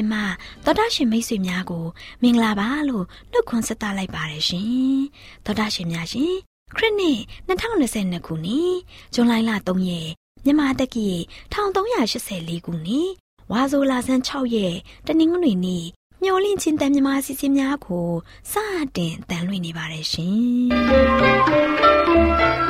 AWR မျော်လင့်ခြင်းတန်လွင့်စီစဉ်မှသောတာရှင်မိတ်ဆွေများကို မင်္ဂလာပါလို့နှုတ်ခွန်းဆက်သလိုက်ပါတယ်ရှင်သောတာရှင်များရှင်ခရစ်နှစ်2022ခုနှစ်ဇွန်လ3ရက်မြန်မာတက္ကီ1384ခုနှစ်ဝါဆိုလာဆန်း6ရက်တနင်္ဂနွေနေ့မျော်လင့်ခြင်းတန်မြမာစီစဉ်များကိုစတင်တန်လွင့်နေပါတယ်ရှင်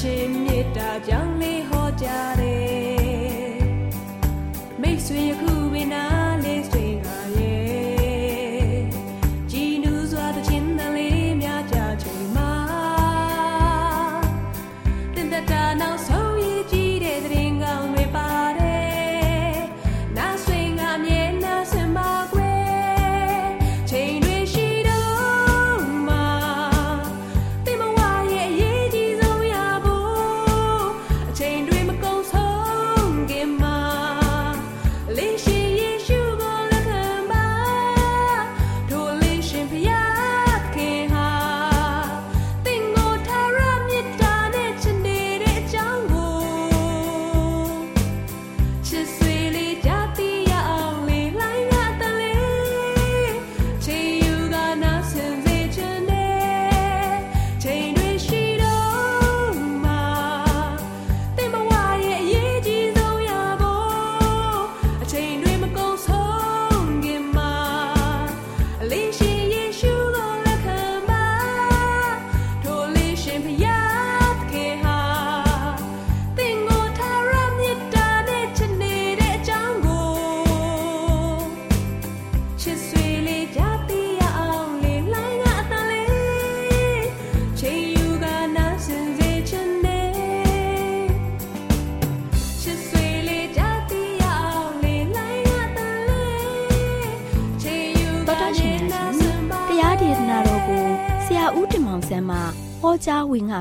ဟော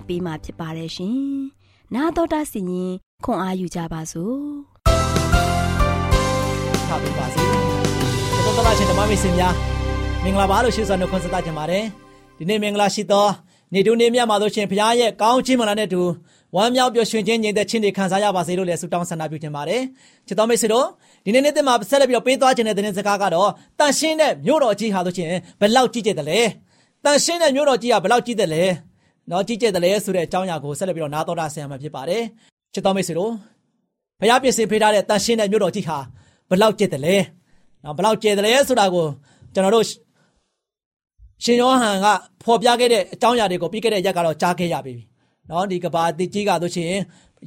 ပေးมาဖြစ်ပါတယ်ရှင်။နာတော်တာစီရင်ခွန်အားယူကြပါစို့။ထားပါပါစေ။တော်တော်ရှင်ဓမ္မမိတ်ဆွေများမင်္ဂလာပါလို့ရှိစွာနှုတ်ခွန်းဆက်သကြပါတယ်ဒီနေ့မင်္ဂလာရှိသောနေ့တူနေ့မြတ်မှာလို့ရှင်ဘုရားရဲ့ကောင်းချီးမလာတဲ့တူဝမ်းမြောက်ပျော်ရွှင်ခြင်းညီတဲ့ချင်းတွေခံစားရပါစေလို့လည်းဆုတောင်းဆန္ဒပြုချင်ပါတယ်ချစ်တော်မိတ်ဆွေတို့ဒီနေ့နေ့သစ်မှာဆက်လက်ပြီးတော့ပေးသွားခြင်းတဲ့တဲ့စကားကတော့တန်ရှင်းတဲ့မြို့တော်ကြီးဟာလို့ရှင်ဘယ်လောက်ကြီးကျယ်တယ်လဲတန်ရှင်းတဲ့မြို့တော်ကြီးဟာဘယ်လောက်ကြီးတယ်လဲ နော်ကြီးကျယ်တယ်လဲဆိုတဲ့အကြောင်းအရာကိုဆက်လက်ပြီးတော့နားတော်တာဆင်ရမှာဖြစ်ပါတယ်ချစ်တော်မိတ်ဆွေတို့ဘုရားပြင်ဆင်ပေးထားတဲ့တန်ရှင်းတဲ့မြို့တော်ကြီးဟာဘယ်လောက်ကျယ်တယ်လဲနော်ဘယ်လောက်ကျယ်တယ်လဲဆိုတာကိုကျွန်တော်တို့ရှင်ယောဟန်ကဖော်ပြခဲ့တဲ့အကြောင်းအရာတွေကိုပြီးခဲ့တဲ့ရက်ကတော့ကြားခဲ့ရပြီ။နော်ဒီကဘာတိကြီးကဆိုရှင်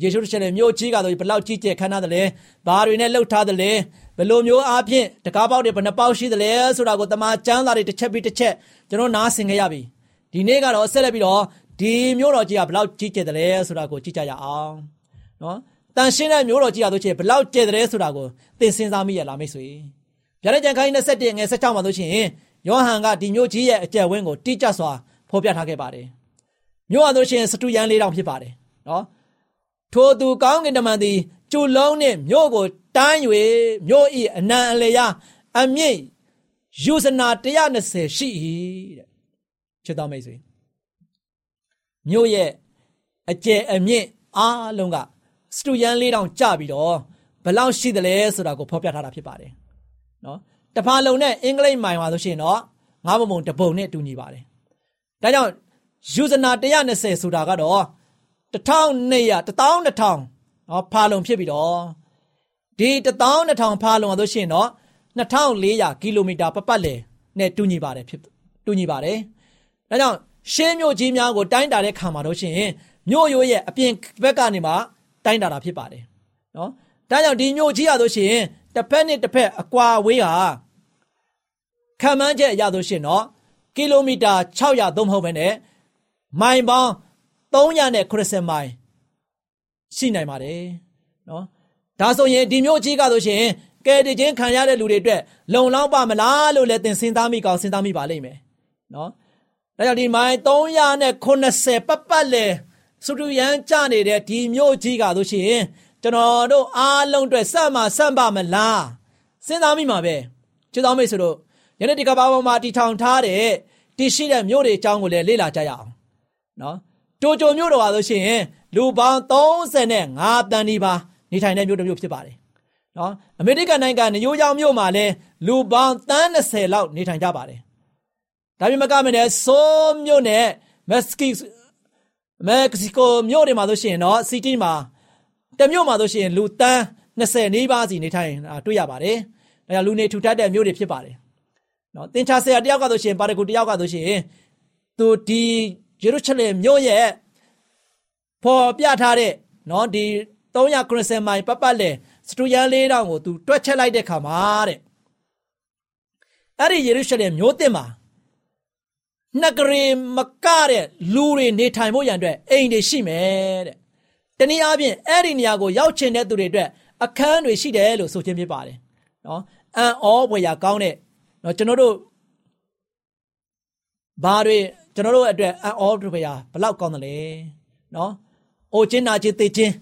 ယေရှုရှင်ရဲ့မြို့ကြီးကဆိုဘယ်လောက်ကြီးကျယ်ခမ်းနားတယ်လဲ။ဘာတွေနဲ့လှုပ်ထားတယ်လဲ။ဘယ်လိုမျိုးအားဖြင့်တကားပေါက်တွေဘယ်နှပေါက်ရှိတယ်လဲဆိုတာကိုတမန်ကျမ်းစာတွေတစ်ချက်ပြီးတစ်ချက်ကျွန်တော်နားဆင်ခဲ့ရပြီ။ဒီနေ့ကတော့ဆက်လက်ပြီးတော့ ဒီမြို့တော်ကြီးကဘယ်လောက်ကြီးကျယ်တယ်လဲဆိုတာကိုကြည့်ကြရအောင်။နော်တန်ရှင်းတဲ့မြို့တော်ကြီးကဆိုရှင်ဘယ်လောက်ကျယ်တယ်ဆိုတာကိုသင်စဉ်းစားမိရလားမိတ်ဆွေ။ဗျာဒိတ်ကြံခိုင်း27ငယ်16မှာဆိုရှင်ယောဟန်ကဒီမြို့ကြီးရဲ့အကျယ်ဝန်းကိုတိကျစွာဖော်ပြထားခဲ့ပါတယ်။မြို့ဟာဆိုရှင်စတူယန်လေးတောင်ဖြစ်ပါတယ်နော်။ထိုသူကောင်းကင်တမန်သည်ကျူလုံးနှင့်မြို့ကိုတန်း၍မြို့၏အနံအလျာအမြင့်ယူဇနာ120ရှိ၏တဲ့။ချစ်တော်မိတ်ဆွေ။ မြို့ရဲ့အကျယ်အမြင့်အားလုံးကစတူယန်လေးတောင်ကျပြီးတော့ဘယ်လောက်ရှိသလဲဆိုတာကိုဖော်ပြထားတာဖြစ်ပါတယ်။နော်။တဖာလုံနဲ့အင်္ဂလိပ်မိုင်ပါဆိုရှင်တော့ငါးပုံပုံတပုံနဲ့တူညီပါတယ်။ဒါကြောင့်ယူဇနာ120ဆိုတာကတော့1200 12000နော်ဖာလုံဖြစ်ပြီးတော့ဒီ12000ဖာလုံဆိုရှင်တော့2400ကီလိုမီတာပတ်ပတ်လည်နဲ့တူညီပါတယ်ဖြစ်တူညီပါတယ်။ဒါကြောင့် ရှင်းမြို့ကြီးများကိုတိုင်းတာတဲ့ခါမှာတော့ရှင်မြို့ရိုးရဲ့အပြင်ဘက်ကနေမှတိုင်းတာတာဖြစ်ပါတယ်။နော်။ဒါကြောင့်ဒီမြို့ကြီးရဆိုရှင်တစ်ဖက်နဲ့တစ်ဖက်အကွာဝေးဟာခံမှန်းချက်အရဆိုရှင်တော့ကီလိုမီတာ600သုံးမဟုတ်ဘဲနဲ့မိုင်ပေါင်း380မိုင်ရှိနိုင်ပါတယ်နော်ဒါဆိုရင်ဒီမျိုးကြီးကဆိုရှင်ကဲတခြင်းခံရတဲ့လူတွေအတွက်လုံလောက်ပါမလားလို့လည်းသင်စဉ်းစားမိကောင်းစဉ်းစားမိပါလိမ့်မယ်နော် ဒါကြောင့်ဒီမိုင်380ပတ်ပတ်လေစုတူရန်ကြနေတဲ့ဒီမျိုးကြီးကဆိုရှင်ကျွန်တော်တို့အားလုံးအတွက်စမှစမ်းပါမလားစဉ်းစားမိမှာပဲချစ်တော်မိတ်ဆွေတို့ယနေ့ဒီကဘာပေါ်မှာတီထောင်ထားတဲ့တရှိတဲ့မြို့တွေအကြောင်းကိုလည်းလေ့လာကြရအောင်နော်တိုကြိုမြို့တော်ပါဆိုရှင်လူပေါင်း35တန်းဒီပါနေထိုင်တဲ့မြို့တစ်မြို့ဖြစ်ပါတယ်နော်အမေရိကန်နိုင်ငံနယူးယောက်မြို့မှာလည်းလူပေါင်းတန်း20လောက်နေထိုင်ကြပါတယ် ဒါပေမဲ့ကမနဲ့ဆိုးမြို့နဲ့မက္ကဆီမက္ကဆီကိုမြို့တွေမှာဆိုရှင်တော့စီတီမှာတမြို့မှာဆိုရှင်လူတန်း20နီးပါးစီနေထိုင်တွေ့ရပါတယ်ဒါကြောင့်လူနေထူထပ်တဲ့မြို့တွေဖြစ်ပါတယ်နော်သင်္ချာဆရာတယောက်ကဆိုရှင်ပါရဂူတယောက်ကဆိုရှင်သူဒီယေရုရှလင်မြို့ရဲ့ပေါ်ပြထားတဲ့နော်ဒီ390မိုင်ပတ်ပတ်လေစတူယန်လေးတောင်ကိုသူတွက်ချက်လိုက်တဲ့ခါမှာတဲ့အဲ့ဒီယေရုရှလင်မြို့တင်မှာ နဂရီမကတဲ့လူတွေနေထိုင်ဖို့ရန်အတွက်အိမ်တွေရှိမယ်တဲ့တနည်းအားဖြင့်အဲ့ဒီနေရာကိုရောက်ချင်တဲ့သူတွေအတွက်အခန်းတွေရှိတယ်လို့ဆိုခြင်းဖြစ်ပါတယ်နော်အန်အောဘွေရကောင်းတဲ့နော်ကျွန်တော်တို့ဘာတွေကျွန်တော်တို့အတွက်အန်အောဘွေရဘလောက်ကောင်းတယ်လဲနော်အိုချင်းနာချင်းသိချင်း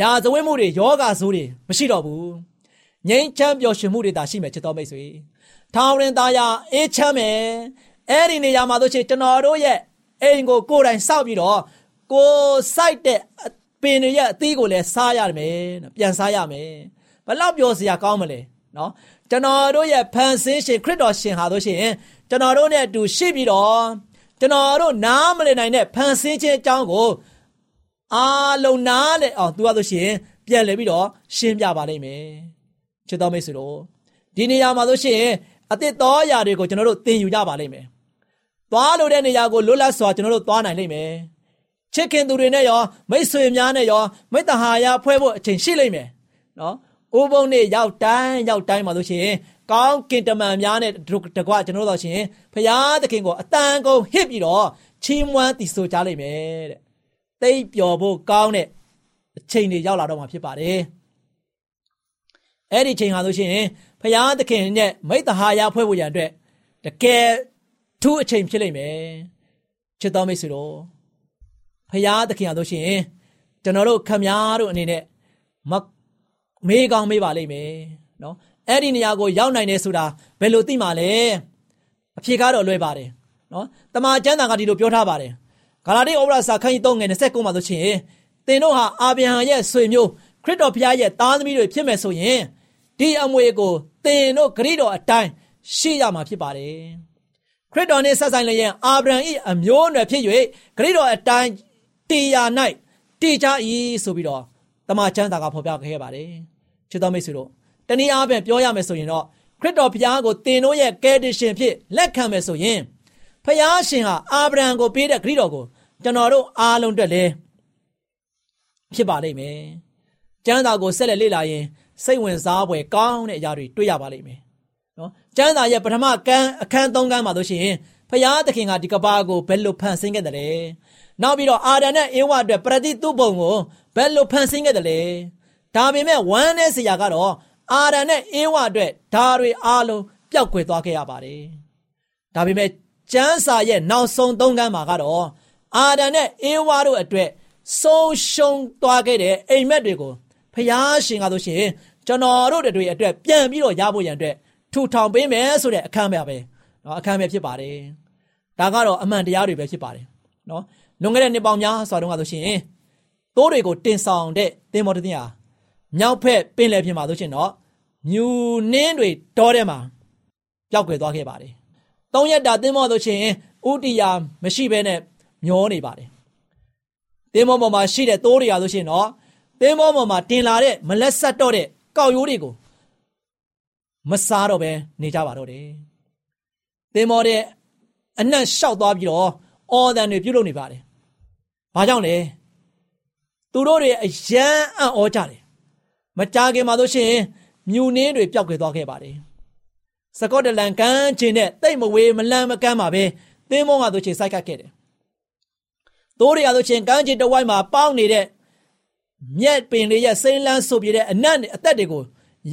ရာဇဝဲမှုတွေယောဂဆိုးတွေမရှိတော့ဘူးငြိမ်းချမ်းပျော်ရွှင်မှုတွေသာရှိမယ်ချစ်တော်မိတ်ဆွေထောင်ရင်သားရအေးချမ်းမယ် အဲ့ဒီနေရာမှာတို့ချစ်ကျွန်တော်တို့ရဲ့အိမ်ကိုကိုယ်တိုင်စောက်ပြီးတော့ကိုစိုက်တဲ့ပင်တွေရဲ့အသီးကိုလည်းစားရမယ်ပြန်စားရမယ်ဘလောက်ပျော်စရာကောင်းမလဲနော်ကျွန်တော်တို့ရဲ့ဖန်ဆင်းရှင်ခရစ်တော်ရှင်ဟာတို့ရှင်ကျွန်တော်တို့နဲ့အတူရှိပြီးတော့ကျွန်တော်တို့နားမလည်နိုင်တဲ့ဖန်ဆင်းခြင်းအကြောင်းကိုအားလုံးနားလေအောင်သူကဆိုရှင်ပြန်လဲပြီးတော့ရှင်းပြပါလိမ့်မယ်ချစ်တော်မိတ်ဆွေတို့ဒီနေရာမှာဆိုရှင်အသစ်တော်အရာတွေကိုကျွန်တော်တို့သင်ယူကြပါလိမ့်မယ် သွားလို့တဲ့နေရာကိုလွတ်လပ်စွာကျွန်တော်တို့သွားနိုင်လိမ့်မယ်ချစ်ခင်သူတွေနဲ့ရောမိတ်ဆွေများနဲ့ရောမိတ္တဟာယဖွဲ့ဖို့အချိန်ရှိလိမ့်မယ်နော်ဥပုံနဲ့ရောက်တိုင်းရောက်တိုင်းမှာလို့ရှိရင်ကောင်းကင်တမန်များနဲ့တကွကျွန်တော်တို့ဆိုရှင်ဖရာသခင်ကိုအတန်ကုန်ဟစ်ပြီးတော့ချီးမွမ်းတည်ဆိုကြလိမ့်မယ်တဲ့သိပျော်ဖို့ကောင်းတဲ့အချိန်တွေရောက်လာတော့မှာဖြစ်ပါတယ်အဲ့ဒီချိန်ဟာဆိုရှင်ဖရာသခင်နဲ့မိတ္တဟာယဖွဲ့ဖို့ရန်အတွက်တကယ် ထူးအချိန်ဖြစ်လိမ့်မယ်ချစ်တော်မိတ်ဆွေတို့ဖရာသခင်ဟာဆိုရှင်ကျွန်တော်တို့ခမများတို့အနေနဲ့မမေးကောင်းမေးပါလိမ့်မယ်နော်အဲ့ဒီနေရာကိုရောက်နိုင်တယ်ဆိုတာဘယ်လိုသိမှာလဲအဖြေကတော့လွယ်ပါတယ်နော်တမန်ကျမ်းစာကဒီလိုပြောထားပါတယ်ဂလာတိဩဝါဒစာခန်းကြီး3ငယ်29မှာဆိုရှင်သင်တို့ဟာအာဗြဟံရဲ့ဆွေမျိုးခရစ်တော်ဘုရားရဲ့သားသမီးတွေဖြစ်မယ်ဆိုရင်ဒီအမွေကိုသင်တို့ဂရိတော်အတိုင်းရှိရမှာဖြစ်ပါတယ် ခရစ်တော်နဲ့ဆက်ဆိုင်လျင်အာဗြဟံ၏အမျိုးအနွယ်ဖြစ်၍ဂရိတော်အတိုင်းတရား၌တည်ကြ၏ဆိုပြီးတော့တမန်ကျမ်းစာကဖော်ပြခဲ့ပါတယ်ချစ်တော်မိတ်ဆွေတို့တနည်းအားဖြင့်ပြောရမယ်ဆိုရင်တော့ခရစ်တော်ဘုရားကိုသင်တို့ရဲ့ကယ်တင်ရှင်ဖြစ်လက်ခံမယ်ဆိုရင်ဖျားရှင်ဟာအာဗြဟံကိုပေးတဲ့ဂရိတော်ကိုကျွန်တော်တို့အားလုံးအတွက်လည်းဖြစ်ပါလိမ့်မယ်။ကျမ်းစာကိုဆက်လက်လေ့လာရင်စိတ်ဝင်စားဖွယ်ကောင်းတဲ့အရာတွေတွေ့ရပါလိမ့်မယ်။ နော်ကျမ်းစာရဲ့ပထမကန်းအခန်း၃ကန်းမှာတို့ရှိရင်ဖျားသခင်ကဒီကဘာကိုဘယ်လိုဖန်ဆင်းခဲ့တယ်လဲ။နောက်ပြီးတော့အာဒံနဲ့အေဝအတွက်ပရတိသူ့ဘုံကိုဘယ်လိုဖန်ဆင်းခဲ့တယ်လဲ။ဒါပေမဲ့ဝမ်းနဲ့ဆရာကတော့အာဒံနဲ့အေဝအတွက်ဓာတွေအားလုံးပျောက်ကွယ်သွားခဲ့ရပါတယ်။ဒါပေမဲ့ကျမ်းစာရဲ့နောက်ဆုံးသုံးကန်းမှာကတော့အာဒံနဲ့အေဝါတို့အတွက်ဆုံးရှုံးသွားခဲ့တဲ့အိမ်မက်တွေကိုဖျားရှင်ကဆိုရှင်ကျွန်တော်တို့တွေအတွက်ပြန်ပြီးတော့ရဖို့ရန်အတွက် ထူထောင်ပေးမယ်ဆိုတဲ့အခမ်းအနားပဲနော်အခမ်းအနားဖြစ်ပါတယ်ဒါကတော့အမှန်တရားတွေပဲဖြစ်ပါတယ်နော်လွန်ခဲ့တဲ့နှစ်ပေါင်းများစွာတုန်းကဆိုရှင်တိုးတွေကိုတင်ဆောင်တဲ့တင်မော်တင်ဟာမြောက်ဖက်ပင်လယ်ပြင်မှာဆိုရှင်တော့မြူနင်းတွေတောထဲမှာပျောက်ကွယ်သွားခဲ့ပါတယ်။သုံးရက်တာတင်မောဆိုရှင်ဥတီယာမရှိဘဲနဲ့မျောနေပါတယ်။တင်မောပေါ်မှာရှိတဲ့တိုးတွေဟာဆိုရှင်တော့တင်မောပေါ်မှာတင်လာတဲ့မလက်ဆက်တော့တဲ့ကောက်ရိုးတွေကို မစားတော့ပဲနေကြပါတော့တယ်သင်္ဘောတဲ့အနက်လျှောက်သွားပြီးတော့အော်တန်တွေပြုတ်လုပ်နေပါတယ်ဘာကြောင့်လဲသူတို့တွေအယမ်းအံ့ဩကြတယ်မကြခင်မှာဆိုရှင်မြူနှင်းတွေပျောက်ကွယ်သွားခဲ့ပါတယ်စကော့တလန်ကမ်းခြေနဲ့တိတ်မဝေးမလန့်မကမ်းမှာပဲသင်းမောကဆိုချင်းစိုက်ကတ်ခဲ့တယ်။သိုးတွေကဆိုချင်းကမ်းခြေတဝိုက်မှာပေါင်းနေတဲ့မြက်ပင်လေးရဲ့စိမ့်လန်းဆိုပြတဲ့အနတ်အသက်တွေကို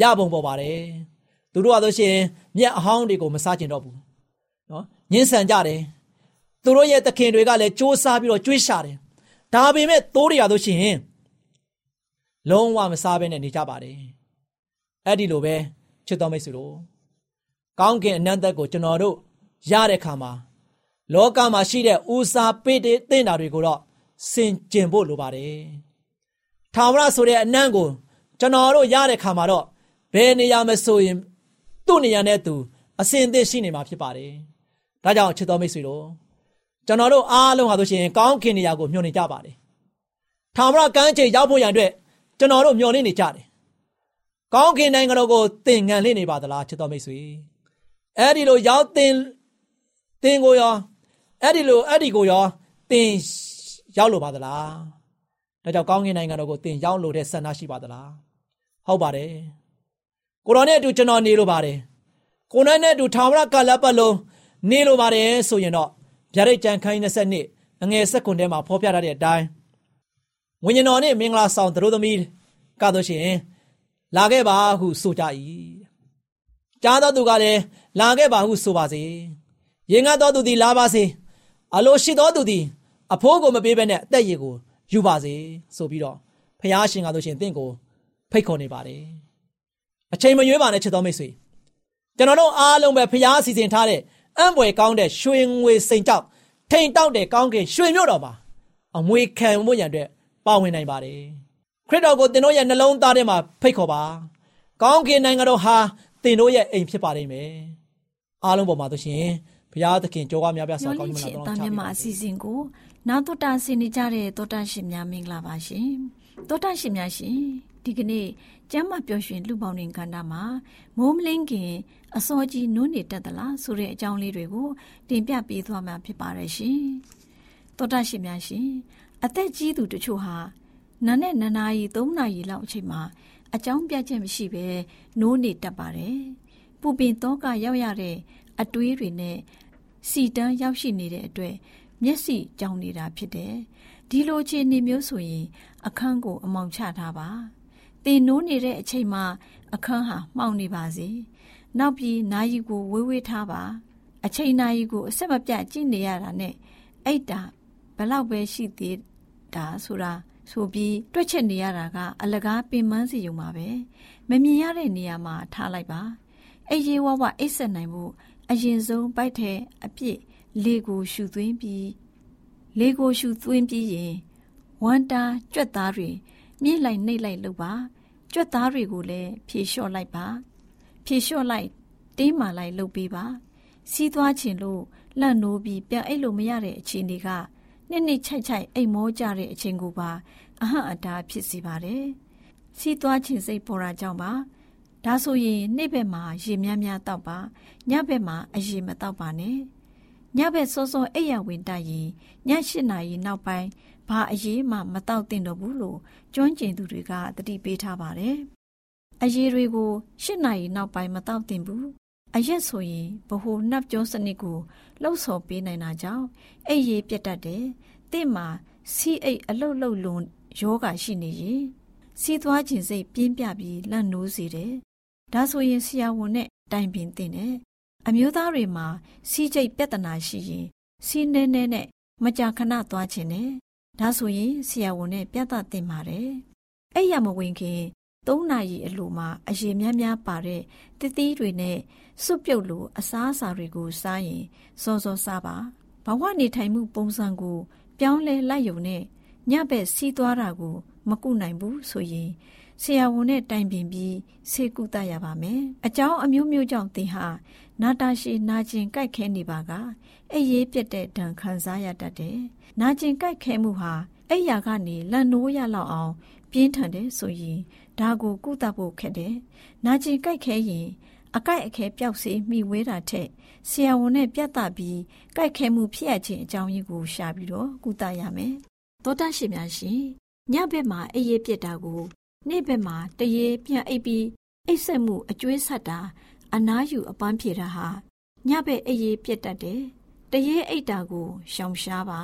ရပုံပေါ်ပါတယ်။ သူတို့ကဆိုရှင်မြက်အဟောင်းတွေကိုမစားကျင်တော့ဘူး။နော်ညှင်းဆန်ကြတယ်။သူတို့ရဲ့သခင်တွေကလည်းစ조사ပြီးတော့ကြွေးရှာတယ်။ဒါပေမဲ့သိုးတွေကဆိုရှင်လုံးဝမစားဘဲနဲ့နေကြပါတယ်။အဲ့ဒီလိုပဲချစ်တော်မိတ်ဆွေတို့ကောင်းကင်အနန္တကိုကျွန်တော်တို့ရတဲ့ခါမှာလောကမှာရှိတဲ့ဦးစားပေးတဲ့တင်တာတွေကိုတော့စင်ကျင်ဖို့လိုပါတယ်။ထာဝရဆိုတဲ့အနံ့ကိုကျွန်တော်တို့ရတဲ့ခါမှာတော့ဘယ်နေရာမဆိုရင် သူ့နေရာနဲ့သူအစင်သင့်ရှိနေမှာဖြစ်ပါတယ်။ဒါကြောင့်ချစ်တော်မိတ်ဆွေတို့ကျွန်တော်တို့အားလုံးဟာဆိုရှင်ကောင်းကင်နေရာကိုမျှော်နေကြပါတယ်။ထာဝရကမ်းခြေရောက်ဖို့ရန်အတွက်ကျွန်တော်တို့မျှော်လင့်နေကြတယ်။ကောင်းကင်နိုင်ငံတော်ကိုသင်ငန်လင့်နေပါသလားချစ်တော်မိတ်ဆွေ။အဲ့ဒီလိုရောက်သင်သင်ကိုရောအဲ့ဒီလိုအဲ့ဒီကိုရောသင်ရောက်လို့ပါသလားဒါကြောင့်ကောင်းကင်နိုင်ငံတော်ကိုသင်ရောက်လို့တဲ့ဆန္ဒရှိပါသလားဟုတ်ပါတယ် ကိုရောနဲ့အတူကျွန်တော်နေလို့ပါတယ်ကိုနဲ့နဲ့အတူထာဝရကာလပတ်လုံးနေလို့ပါတယ်ဆိုရင်တော့ဗျာဒိတ်ကြံခိုင်း20နှစ်အငယ်စက္ကွန်ထဲမှာဖော်ပြထားတဲ့အတိုင်းဝိညာဉ်တော်နဲ့မင်္ဂလာဆောင်သူတို့သမီးကတို့ရှင်လာခဲ့ပါဟုဆိုကြ၏ကြားတော်သူကလည်းလာခဲ့ပါဟုဆိုပါစေရင်ငတ်တော်သူသည်လာပါစေအလိုရှိတော်သူသည်အဖိုးကိုမပေးဘဲနဲ့အသက်ရည်ကိုယူပါစေဆိုပြီးတော့ဖះရှင်ကဆိုရှင်တင့်ကိုဖိတ်ခေါ်နေပါတယ် အချိန်မရွေးပါနဲ့ချစ်တော်မိတ်ဆွေကျွန်တော်တို့အားလုံးပဲဖះစီစဉ်ထားတဲ့အံ့ဖွယ်ကောင်းတဲ့ရွှေငွေစိန်ကြောက်ထိန်တောက်တဲ့ကောင်းကင်ရွှေမြို့တော်မှာအမွေခံမှုရန်အတွက်ပါဝင်နိုင်ပါတယ်ခရစ်တော်ကိုသင်တို့ရဲ့နှလုံးသားထဲမှာဖိတ်ခေါ်ပါကောင်းကင်နိုင်ငံတော်ဟာသင်တို့ရဲ့အိမ်ဖြစ်ပါလိမ့်မယ်အားလုံးပေါ်မှာဆိုရှင်ဘုရားသခင်ကြောကားများပြစွာကောင်းချီးမလားတော်ချပါအစီအစဉ်ကိုနောက်တော်တာဆင်နေကြတဲ့တောတာရှင်များမင်္ဂလာပါရှင်တောတာရှင်များရှင် ဒီကနေ့ကျမ်းမာပျော်ရွှင်လူပေါင်းတွင်ကန္တာမှာမိုးမလင်းခင် အစောကြီးနုနေတတ်သလားဆိုတဲ့အကြောင်းလေးတွေကိုတင်ပြပေးသွားမှာဖြစ်ပါတယ်ရှင်တောတာရှင်များရှင်အသက်ကြီးသူတချို့ဟာနာနဲ့နနာရီ3နာရီလောက်အချိန်မှာအကြောင်းပြချက်မရှိဘဲနိုးနေတတ်ပါတယ်ပူပင်တော့ကရောက်ရတဲ့အတွေးတွေနဲ့စီတန်းရောက်ရှိနေတဲ့အတွက်မျက်စိကြောင်နေတာဖြစ်တယ်။ဒီလိုအခြေအနေမျိုးဆိုရင်အခန်းကိုအမောင်ချထားပါ။ တင်နိုးနေတဲ့အချိန်မှာအခန်းဟာမှောင်နေပါစေ။နောက်ပြီးနာယီကိုဝေးဝေးထားပါ။အချိန်နာယီကိုအဆက်မပြတ်ကြည့်နေရတာနဲ့အိတ်တာဘလောက်ပဲရှိသေးတာဆိုတာဆိုပြီးတွက်ချက်နေရတာကအလကားပင်ပန်းစီုံပါပဲမမြင်ရတဲ့နေရာမှာထားလိုက်ပါအိပ်ရေးဝဝအိပ်ဆက်နိုင်ဖို့အရင်ဆုံးပိုက်ထဲအပြစ်လေကိုရှူသွင်းပြီးလေကိုရှူသွင်းပြီးရင်ဝမ်တာကြွက်သားတွေ မြင့်လိုက်နှိပ်လိုက်လုပ်ပါကြွက်သားတွေကိုလည်းဖြေလျှော့လိုက်ပါဖြေလျှော့လိုက်တင်းမာလိုက်လုပ်ပေးပါစီးသွားခြင်းလို့လန့်နိုးပြီးပြန်အိတ်လို့မရတဲ့အခြေအနေကနှစ်နှစ်ချိုက်ချိုက်အိမ်မောကြတဲ့အချိန်ကိုပါအဟန့်အတားဖြစ်စေပါတယ်စီးသွားခြင်းစိတ်ပေါ်တာကြောင့်ပါဒါဆိုရင်နေ့ဘက်မှာရေများများတောက်ပါညဘက်မှာအရေမတောက်ပါနဲ့ညဘက်စောစောအိပ်ရဝင်တိုက်ရင်ည၈နာရီနောက်ပိုင်း ဘာအရေးမှမတောက်သင့်တော့ဘူးလို့ကျွမ်းကျင်သူတွေကတတိပေးထားပါတယ်အရေးတွေကို၈နာရီနောက်ပိုင်းမတောက်သင့်ဘူးအရက်ဆိုရင်ဗဟိုနှပ်ကြောစနစ်ကိုလှုပ်ဆော်ပေးနိုင်တာကြောင့်အိပ်ရေးပြတ်တတ်တယ်။တင့်မှာစီးအိတ်အလုတ်လုတ်လွန်ယောဂရှိနေရင်စီးသွားခြင်းစိတ်ပြင်းပြပြီးလန့်နိုးစေတယ်။ဒါဆိုရင်ဆရာဝန်နဲ့တိုင်ပင်သင့်တယ်။အမျိုးသားတွေမှာစီးကျိတ်ပြဿနာရှိရင်စီးနေနေနဲ့မကြာခဏသွားခြင်းနဲ့ ဒါဆိုရင်ဆရာဝန်နဲ့ပြသသင့်ပါတယ်။အဲ့ရမဝင်ခင်၃နာရီအလိုမှာအရေများများပါတဲ့တတိတွေနဲ့စွပြုတ်လိုအစားအစာတွေကိုစားရင်စောစောစားပါဘဝနေထိုင်မှုပုံစံကို ပြောင်းလဲလိုက်ရုံနဲ့ညဘက်စီးသွားတာကို မကုနိုင်ဘူးဆိုရင် ဆရာဝန်နဲ့တိုင်ပင်ပြီးဆေးကုသရပါမယ်အကြောင်းအမျိုးမျိုးကြောင့်သင်ဟာနာတာရှည်နာကျင်ကြိုက်ခဲနေပါကအိပ်ရေးပြက်တဲ့ဒဏ်ခံစားရတတ်တယ်နာကျင်ကြိုက်ခဲမှုဟာအိပ်ရာကနေလန်နိုးရလောက်အောင်ပြင်းထန်တယ်ဆိုရင်ဒါကိုကုသဖို့ခက်တယ်နာကျင်ကြိုက်ခဲရင်အကိုက်အခဲပျောက်စေမိဝဲတာထက်ဆရာဝန်နဲ့ပြတ်တာပြီးကြိုက်ခဲမှုဖြစ်ရခြင်းအကြောင်းရင်းကိုရှာပြီးတော့ကုသရမယ်။သောတာရှင်များရှင်ညဘက်မှာအိပ်ရပြစ်တာကို နေ့ဘက်မှာတရေပြန်အိပ်ပြီးအိပ်ဆက်မှုအကျွေးဆက်တာအနားယူအပန်းဖြေတာဟာညဘက်အိပ်ရပြစ်တတ်တယ်။တရေအိပ်တာကိုရှောင်ရှားပါ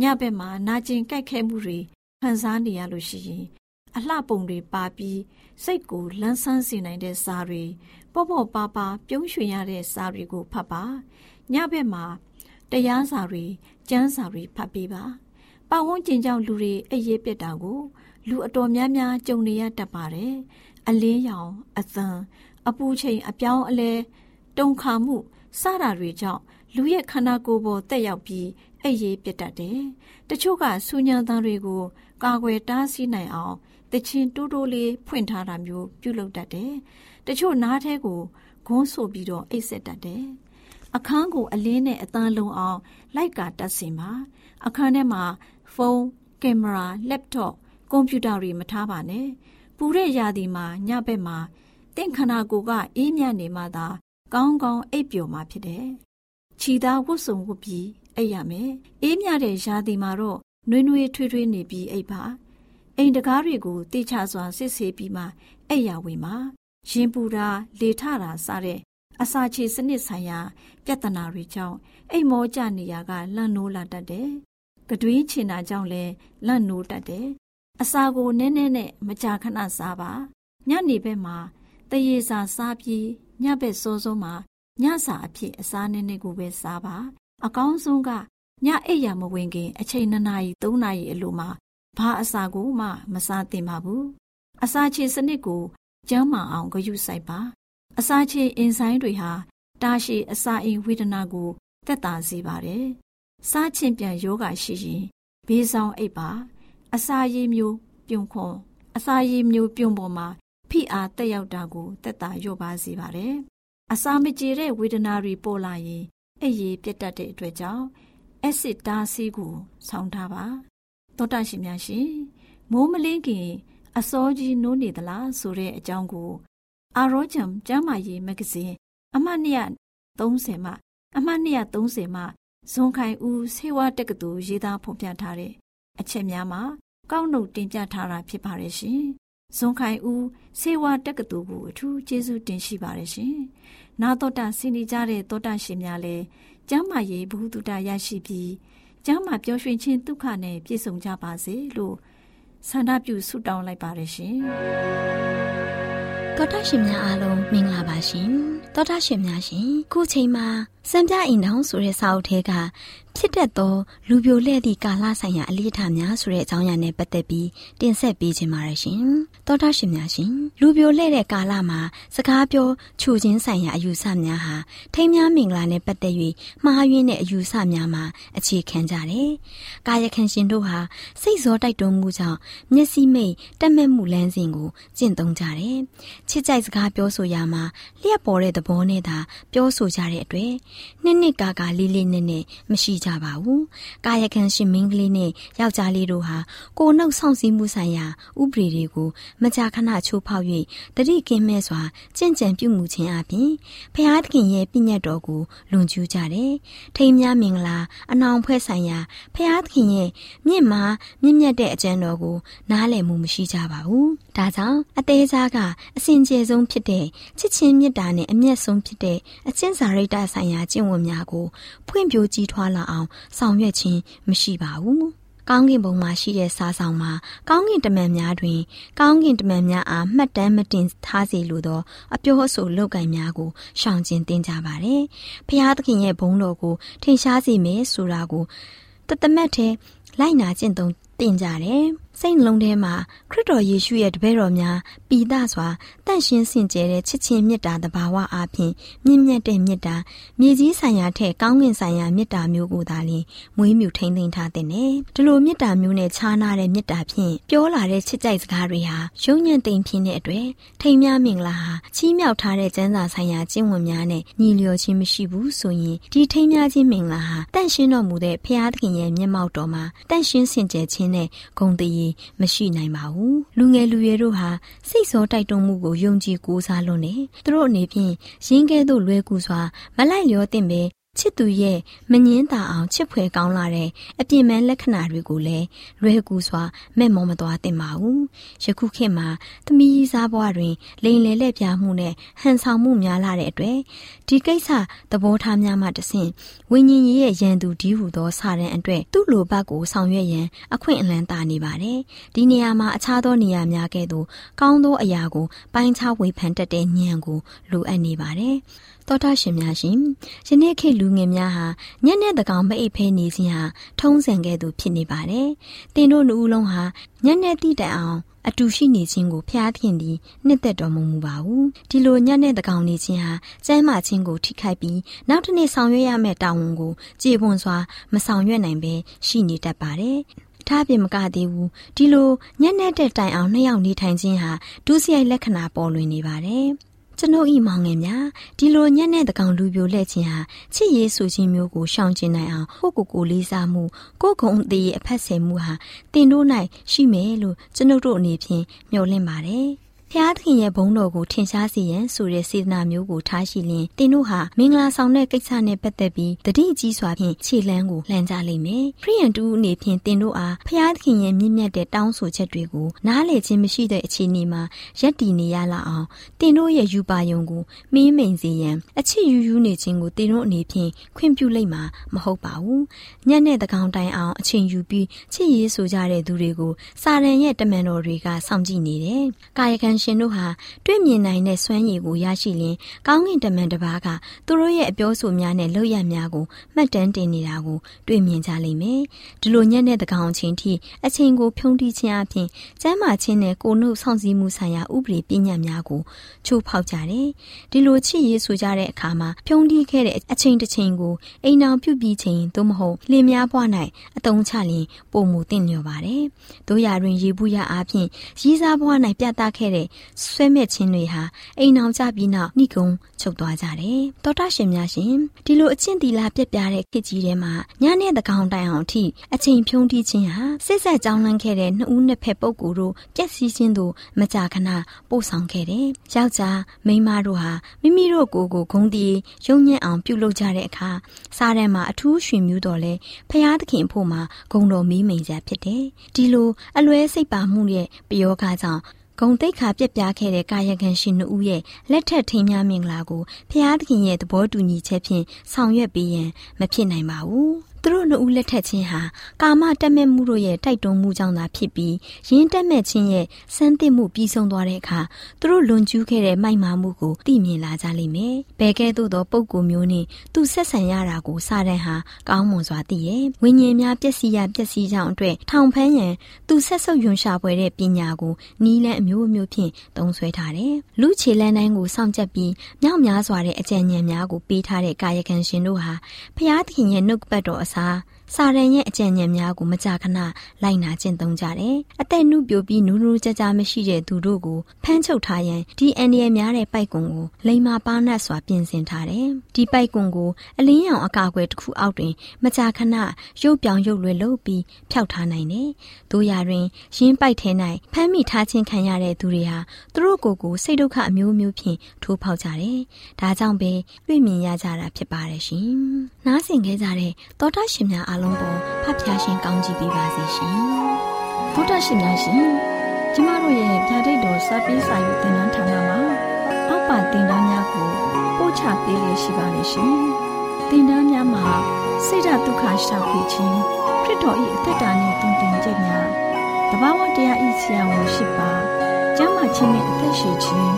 ညဘက်မှာနာကျင်ကြိုက်ခဲမှုတွေခံစားနေရလို့ရှိရင်အလှပုံတွေပါပြီးစိတ်ကိုလန်းဆန်းစေနိုင်တဲ့စာတွေပေါ့ပေါ့ပါပါပြုံးရွှင်ရတဲ့စာတွေကိုဖတ်ပါညဘက်မှာတရားစာတွေကျမ်းစာတွေဖတ်ပေးပါပတ်ဝန်းကျင်ကြောင့်လူတွေအရေးပြက်တာကို လူအတော်များများကြုံနေရတတ်ပါတယ်အလင်းရောင်အသံအပူချိန်အပြောင်းအလဲတုန်ခါမှုစတာတွေကြောင့်လူရဲ့ခန္ဓာကိုယ်ပေါ်တက်ရောက်ပြီးအရေးပြတ်တတ်တယ်။တချို့ကဆူညံသားတွေကိုကာကွယ်တားဆီးနိုင်အောင်တချင်းတိုးတိုးလေးဖွင့်ထားတာမျိုးပြုလုပ်တတ်တယ်။တချို့နားထဲကိုဂုံးဆိုပြီးတော့အိတ်ဆက်တတ်တယ်။အခန်းကိုအလင်းနဲ့အသားလုံးအောင် လိုက်ကာတက်စင်ပါ။အခန်းထဲမှာဖုန်း၊ကင်မရာ၊လက်တော့ ကွန်ပျူတာတွေမထားပါနဲ့။ပူတဲ့ရာသီမှာညဘက်မှာတင့်ခန္ဓာကိုယ်ကအေးမြနေမှသာ ကောင်းကောင်းအိပ်ပျော်မှာဖြစ်တယ်။ခြီသားဝတ်စုံဝတ်ပြီးအိပ်ရမယ်။အေးမြတဲ့ရာသီမှာတော့နှွေးနှွေးထွေးထွေးနေပြီးအိပ်ပါအိမ်တကားတွေကိုတိချစွာစစ်ဆေးပြီးမှအိပ်ရဝင်မှာရင်ပူတာလေထတာစတဲ့အစာချေစနစ်ဆိုင်ရာ ပြဿနာတွေကြောင့်အိမ်မောကျနေရကလန့်နိုးလာတတ်တယ်။ကတွင်းချင်တာကြောင့်လည်းလန့်နိုးတတ်တယ်။ အစာကိုနည်းနည်းနဲ့မကြာခဏစားပါ။ညနေဘက်မှာတရေစာစားပြီးညဘက်စောစောမှာညစာအဖြစ်အစားနည်းနည်းကိုပဲစားပါ။အကောင်းဆုံးကညအိပ်ရမဝင်ခင် အချိန်2နာရီ3နာရီအလိုမှာဘာအစာကိုမှမစားသင့်ပါဘူးအစာချေစနစ်ကိုကျန်းမာအောင်ဂရုစိုက်ပါ အစာချေအင်ဆိုင်တွေဟာတာရှည်အစာအိမ်ဝေဒနာကိုတက်တာစေပါတယ်စားချင်းပြန်ယောဂရှိရင်ဘေးဆောင်အိပ်ပါ အစာရည်မျိုးပြုံခွန်အစာရည်မျိုးပြုံပေါ်မှာဖိအားတက်ရောက်တာကိုတက်တာလျော့ပါစေပါတယ်အစာမကြေတဲ့ဝေဒနာတွေပေါ်လာရင်အိပ်ရည်ပြတ်တတ်တဲ့အတွက်ကြောင့်အက်ဆစ်တားဆီးကိုဆောင်းထားပါတောတာရှင်များရှင်မိုးမလင်းခင်အစောကြီးနိုးနေသလားဆိုတဲ့အကြောင်းကိုအာရောချံကျမ်းမာရေးမဂ္ဂဇင်းအမှတ်230မှအမှတ်230မှဇွန်ခိုင်ဦးဆေးဝါးတက္ကသိုလ်ရေးသားဖော်ပြထားတဲ့ အချက်များမှာကောက်နှုတ်တင်ပြထားတာဖြစ်ပါတယ်ရှင်။ဇွန်ခိုင်ဦးဆေးဝါးတက္ကသိုလ်ကိုအထူးကျေးဇူးတင်ရှိပါတယ်ရှင်။နာတော်တာဆင်နေကြတဲ့တောတာရှင်များလည်းကျမ်းမာရေးဘုဟုတုတရရှိပြီးကျမ်းမာပျော်ရွှင်ခြင်းဒုက္ခနဲ့ပြည့်စုံကြပါစေလို့ဆန္ဒပြုဆုတောင်းလိုက်ပါတယ်ရှင်။တောတာရှင်များအားလုံးမင်္ဂလာပါရှင်။ တောတာရှင်များရှင်ခုချိန်မှာစံပြအိမ်တောင်ဆိုတဲ့စာအုပ်ထဲကဖြစ်တတ်သောလူပြိုလှဲ့သည့်ကာလဆိုင်ရာအလေးထားများဆိုတဲ့အကြောင်းအရာနဲ့ပတ်သက်ပြီးတင်ဆက်ပေးခြင်းပါတယ်ရှင်။သောတာရှင်များရှင်လူပြိုလှဲ့တဲ့ကာလမှာစကားပြောခြူခြင်းဆိုင်ရာအယူဆများဟာထိမ်းများမင်္ဂလာနဲ့ပတ်သက်၍မှားယွင်းတဲ့အယူဆများမှာအခြေခံကြတယ်။ကာယခံရှင်တို့ဟာစိတ်ဇောတိုက်တွန်းမှုကြောင့်မျက်စိမိတ်တက်မဲ့မှုလမ်းစဉ်ကိုကျင့်သုံးကြတယ်။ချစ်ကြိုက်စကားပြောဆိုရမှာလျှက်ပေါ်တဲ့သဘောနဲ့သာပြောဆိုကြတဲ့အတွက်နှစ်နှစ်ကာကာလေးလေးနဲ့နဲ့မရှိကြပါဘူး။ကာယကံရှင်မင်းကလေးနဲ့ယောက်ျားလေးတို့ဟာကိုနှုတ်ဆောင်စည်းမှုဆိုင်ရာဥပဒေတွေကိုမကြာခဏချိုးဖောက်၍တတိကင်းမဲ့စွာကြင်ကြံပြုမှုခြင်းအပြင်ဖျားသခင်ရဲ့ပြည့်ညတ်တော်ကိုလွန်ကျူးကြတယ်။ထိမ်းများမင်္ဂလာအနောင်ဖွဲ့ဆိုင်ရာဖျားသခင်ရဲ့မြင့်မားမြင့်မြတ်တဲ့အကြံတော်ကိုနားလည်မှုမရှိကြပါဘူး။ဒါကြောင့်အသေးစားကအစဉ်ကျေဆုံးဖြစ်တဲ့ချစ်ချင်းမေတ္တာနဲ့အမျက်ဆုံးဖြစ်တဲ့အချင်းစာရိတ္တဆိုင်ရာကျင့်ဝတ်များကိုဖွံ့ဖြိုးကြီးထွားလာအောင်ဆောင်ရွက်ခြင်းမရှိပါဘူး။ကောင်းကင်ဘုံမှာရှိတဲ့စားဆောင်မှာကောင်းကင်တမန်များတွင် ကောင်းကင်တမန်များအားမှတ်တမ်းမတင်ထားစေလိုသောအပြောအဆိုလောက်ကင်များကိုရှောင်ကျဉ်တင်ကြပါれ။ဖျားသခင်ရဲ့ဘုန်းတော်ကိုထင်ရှားစေမယ်ဆိုတာကိုတသမတ်ထဲလိုက်နာကျင့်သုံးတင်ကြတယ်။ စိတ်နှလုံးထဲမှာခရစ်တော်ယေရှုရဲ့တပည့်တော်များပိသစွာတန့်ရှင်းစင်ကြယ်တဲ့ချစ်ချင်းမေတ္တာတဘာဝအပြင်မြင့်မြတ်တဲ့မေတ္တာမြေကြီးဆိုင်ရာထက်ကောင်းကင်ဆိုင်ရာမေတ္တာမျိုးကိုသာလျှင်မွေးမြူထိန်းသိမ်းထားတဲ့နဲ့ဒီလိုမေတ္တာမျိုးနဲ့ခြားနာတဲ့မေတ္တာဖြင့်ပြောလာတဲ့ချစ်ကြိုက်စကားတွေဟာရုံညံ့သိမ်ဖြစ်တဲ့အတွက်ထိမ်များမင်္ဂလာဟာချီးမြှောက်ထားတဲ့ကျမ်းစာဆိုင်ရာကျင့်ဝတ်များနဲ့ညီလျော်ခြင်းမရှိဘူးဆိုရင်ဒီထိမ်များခြင်းမင်္ဂလာဟာတန့်ရှင်းတော်မူတဲ့ဖရာသခင်ရဲ့မျက်မှောက်တော်မှာတန့်ရှင်းစင်ကြယ်ခြင်းနဲ့ဂုဏ်တည်မရှိနိုင်ပါဘူးလူငယ်လူရွယ်တို့ဟာစိတ်စောတိုက်တွန်းမှုကိုယုံကြည်ကိုးစားလွန်းတယ်သူတို့အနေဖြင့်ရင်းကဲသို့လွဲကူစွာမလိုက်လျောသင့်ပဲ ချစ်သူရဲ့မငင်းတာအောင်ချစ်ဖွယ်ကောင်းလာတဲ့အပြင်းမဲ့လက္ခဏာတွေကိုလည်းလွယ်ကူစွာမဲ့မောမသွားသင့်ပါဘူး။ယခုခေတ်မှာသမီးစားဘွားတွင် လိန်လေလက်ပြမှုနဲ့ဟန်ဆောင်မှုများလာတဲ့အတွက်ဒီကိစ္စသဘောထားများမှတဆင့်ဝိညာဉ်ရေးရဲ့ရန်သူဒီဟုသောစာရန်အတွက်သူ့လိုဘက်ကိုဆောင်ရွက်ရန်အခွင့်အလမ်းတာနေပါတယ်။ဒီနေရာမှာအခြားသောနေရာများကဲ့သို့ကောင်းသောအရာကိုပိုင်းခြားဝေဖန်တတ်တဲ့ဉာဏ်ကိုလိုအပ်နေပါတယ်။တောတာရှင်များရှင်ယနေ့ခေတ်လူငယ်များဟာညက်နဲ့တကောင်မအိပ်ဖဲနေခြင်းဟာထုံးစံကဲ့သို့ဖြစ်နေပါတယ်။တင်တို့နှစ်ဦးလုံးဟာညက်နဲ့တိတတ်အောင်အတူရှိနေခြင်းကိုဖျားသခင်သည်နှစ်သက်တော်မူမူပါဘူးဒီလိုညနဲ့တကောင်နေခြင်းဟာကျမ်းမာခြင်းကိုထိခိုက်ပြီးနောက်တစ်နေ့ဆောင်ရွက်ရမယ့်တာဝန်ကိုကြေပွန်စွာမဆောင်ရွက်နိုင်ဘဲရှိနေတတ်ပါတယ်ထားပြင်မကသေးဘူးဒီလိုညက်နဲ့တဲ့တိုင်အောင်နှစ်ယောက်နေထိုင်ခြင်းဟာဒုစရိုက်လက္ခဏာပေါ်လွင်နေပါတယ် ကျွန်ုပ်ဤမောင်ငယ်များဒီလိုညက်နဲ့တကောင်လူပြိုလက်ခြင်းဟာချစ်ရေးဆိုခြင်းမျိုးကိုရှောင်ကျဉ်နိုင်အောင်ကိုကိုကိုလေးစားမှုကိုကုံအသေးရဲ့အဖက်ဆယ်မှုဟာတင်တို့၌ရှိမယ်လို့ကျွန်ုပ်တို့အနေဖြင့်မျှော်လင့်ပါတယ် ဖျားသခင်ရဲ့ဘုန်းတော်ကိုထင်ရှားစေရန်ဆိုတဲ့စေတနာမျိုးကိုထားရှိလျင်တင်တို့ဟာမင်္ဂလာဆောင်တဲ့ကိစ္စနဲ့ပတ်သက်ပြီးတတိကြီးစွာဖြင့်ခြေလှမ်းကိုလှမ်းကြလိမ့်မယ်။ခရိယန်တူအနေဖြင့်တင်တို့အားဖျားသခင်ရဲ့မြင့်မြတ်တဲ့တောင်းဆိုချက်တွေကိုနားလည်ခြင်းမရှိတဲ့အခြေအနေမှာရပ်တည်နေရလာအောင်တင်တို့ရဲ့ယူပါယုံကိုမင်းမိန်စေရန်အချစ်ယူယူနေခြင်းကိုတင်တို့အနေဖြင့်ခွင့်ပြုလိုက်မှာမဟုတ်ပါဘူး။ညနဲ့တကောင်တိုင်အောင်အချိန်ယူပြီးချစ်ရေးဆိုကြတဲ့သူတွေကိုစာရန်ရဲ့တမန်တော်တွေကစောင့်ကြည့်နေတယ်။ကာယကံရှင်တို့ဟာတွေ့မြင်နိုင်တဲ့စွမ်းရည်ကိုရရှိလင်ကောင်းကင်တမန်တစ်ပါးကသူတို့ရဲ့အပြောဆိုများနဲ့လုပ်ရများကိုမှတ်တမ်းတင်နေတာကိုတွေ့မြင်ကြလိမ့်မယ်။ဒီလိုညက်တဲ့တကောင်ချင်းထိအချိန်ကိုဖြုံးတီးခြင်းအပြင်ကျမ်းမာခြင်းနဲ့ကိုနှုတ်ဆောင်စည်းမှုဆိုင်ရာဥပဒေပညာများကိုချိုးဖောက်ကြတယ်။ဒီလိုချစ်ရေးဆိုကြတဲ့အခါမှာဖြုံးတီးခဲ့တဲ့အချိန်တစ်ချိန်ကိုအိမ်အောင်ပြုပြီးချိန်သို့မဟုတ်လင်များဘွား၌အတုံးချလင်ပုံမူတင့်လျော်ပါတယ်။တို့ရတွင်ရေဘူးရအားဖြင့်ရီးစားဘွား၌ပြသခဲ့တဲ့ဆွဲမဲ့ခြင်းတွေဟာအိမ်အောင်ကြပြီးနောက်နှိကုံချုပ်သွားကြတယ်။တောတာရှင်များရှင်ဒီလိုအချင်းတီလာပြက်ပြားတဲ့ခေတ်ကြီးထဲမှာညနဲ့တကောင်တိုင်အောင်အထိအချိန်ဖြုံးတီးခြင်းဟာစစ်ဆက်ကြောင်းလန့်ခဲ့တဲ့နှစ်ဦးနှစ်ဖက်ပုဂ္ဂိုလ်တို့ပြက်စီးခြင်းတို့မကြာခဏပို့ဆောင်ခဲ့တယ်။ယောက်ျားမိန်းမတို့ဟာမိမိတို့ကိုယ်ကိုဂုံတီရုံညံ့အောင်ပြုလုပ်ကြတဲ့အခါစားထဲမှာအထူးရှင်မြူးတော်လဲဖျားသခင်ဖို့မှာဂုံတော်မီးမိန်စရာဖြစ်တယ်။ဒီလိုအလွဲစိတ်ပါမှုရဲ့ပယောဂကြောင့် ဂုံတိတ်ခါပြက်ပြားခဲ့တဲ့ကာယကံရှင်နှုတ်ရဲ့လက်ထက်ထိမ်းများမင်္ဂလာကိုဖျားသခင်ရဲ့သဘောတူညီချက်ဖြင့်ဆောင်ရွက်ပေးရန်မဖြစ်နိုင်ပါဘူး။တ သူတို့နှစ်ဦးလက်ထက်ချင်းဟာကာမတက်မဲ့မှုတို့ရဲ့တိုက်တွန်းမှုကြောင့်သာဖြစ်ပြီးရင်းတက်မဲ့ချင်းရဲ့စမ်းသစ်မှုပြီးဆုံးသွားတဲ့အခါသူတို့လွန်ကျူးခဲ့တဲ့မိုက်မာမှုကိုသိမြင်လာကြလိမ့်မယ်။ဘယ်ကဲ့သို့သောပုံကိုမျိုးနဲ့သူဆက်ဆံရတာကိုစာတန်ဟာကောင်းမွန်စွာသိရဲ့။ဝိညာဉ်များပျက်စီးရပျက်စီးကြောင်းအတွက်ထောင်ဖမ်းရန်သူဆက်ဆုပ်ယွန်ရှာပွဲတဲ့ပညာကိုနီးလန်းအမျိုးမျိုးဖြင့်သုံးဆွဲထားတယ်။လူခြေလန်းတိုင်းကိုစောင့်ကြပ်ပြီးမြောက်များစွာတဲ့အကြံဉာဏ်များကိုပေးထားတဲ့ကာယကံရှင်တို့ဟာဖျားသခင်ရဲ့နှုတ်ပတ်တော်အစား 하사. စာရန်ရဲ့အကြံဉာဏ်များကိုမကြာခဏလိုက်နာကျင့်သုံးကြတယ်။အသက်နုပြိုပြီးနူးနူးကြကြမရှိတဲ့သူတို့ကိုဖမ်းချုပ်ထားရန်ဒီအန်ဒီရများတဲ့ပိုက်ကွန်ကိုလိမ္မာပါနတ်စွာပြင်ဆင်ထားတယ်။ဒီပိုက်ကွန်ကိုအလင်းရောင်အကာအကွယ်တစ်ခုအောက်တွင်မကြာခဏရုပ်ပြောင်ရုပ်လွယ်လုပ်ပြီးဖျောက်ထားနိုင်တယ်။တို့ရတွင်ရင်းပိုက်ထဲ၌ဖမ်းမိထားခြင်းခံရတဲ့သူတွေဟာသူတို့ကိုယ်ကိုစိတ်ဒုက္ခအမျိုးမျိုးဖြင့်ထိုးဖောက်ကြတယ်။ဒါကြောင့်ပဲတွေ့မြင်ရကြတာဖြစ်ပါတယ်ရှင်။နားဆင်ခဲ့ကြတဲ့သောတာရှင်များအားလုံးပေါ်ဖဖျားရှင်ကောင်းကြည့်ပေးပါစေရှင်။သောတာရှင်များရှင်ကျမတို့ရဲ့ဗျာဒိတ်တော်စပေးစာယူတင်နန်းဌာနမှာအောက်ပါတင်ဒားများကိုပို့ချပေးရရှိပါလိမ့်ရှင်။တင်ဒားများမှာဆိဒ္ဓဒုက္ခရှောင်ဖြစ်ခြင်းခရစ်တော်၏အသက်တာနှင့်တုန်တင်ခြင်းများတဘာဝတရားဤဆရာဝန်ရှိပါကျမ်းမာခြင်းနှင့်အသက်ရှိခြင်း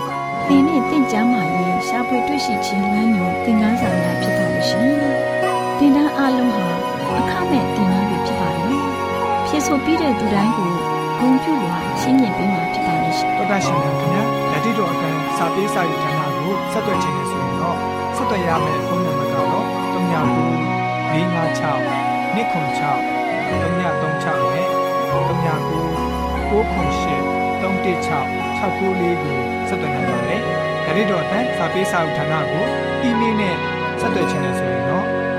သင်နှင့်တင့်ကြမာရေးရှားပွေတွေ့ရှိခြင်းလမ်းညွန်သင်ခန်းစာများဖြစ်ပါလိမ့်ရှင်။တင်ဒားအလုံးဟာ အခမဲ့တင်ဒားတွေဖြစ်ပါတယ်။ဖြစ်ဆိုပြီးတဲ့သူတိုင်းကိုဂုဏ်ပြုစွာရှင်းပြပေးမှာဖြစ်ပါလိမ့်ရှင်။တောတာရှင်များခင်ဗျာယတိတော်အကံစာပေးစာယူဌာနကိုဆက်သွယ်ခြင်းနဲ့ဆိုရင်တော့ဆက်သွယ်ရမယ့်ဖုန်းနံပါတ်ကတော့39 656 296 336နဲ့39 998 316 694ကိုဆက်သွယ်နိုင်ပါတယ်။ဒါ့အပြင်အတန်းစာပေးစာဥထာဏာကိုအီးမေးလ်နဲ့ဆက်သွယ်ခြင်းနဲ့ဆိုရင်တော့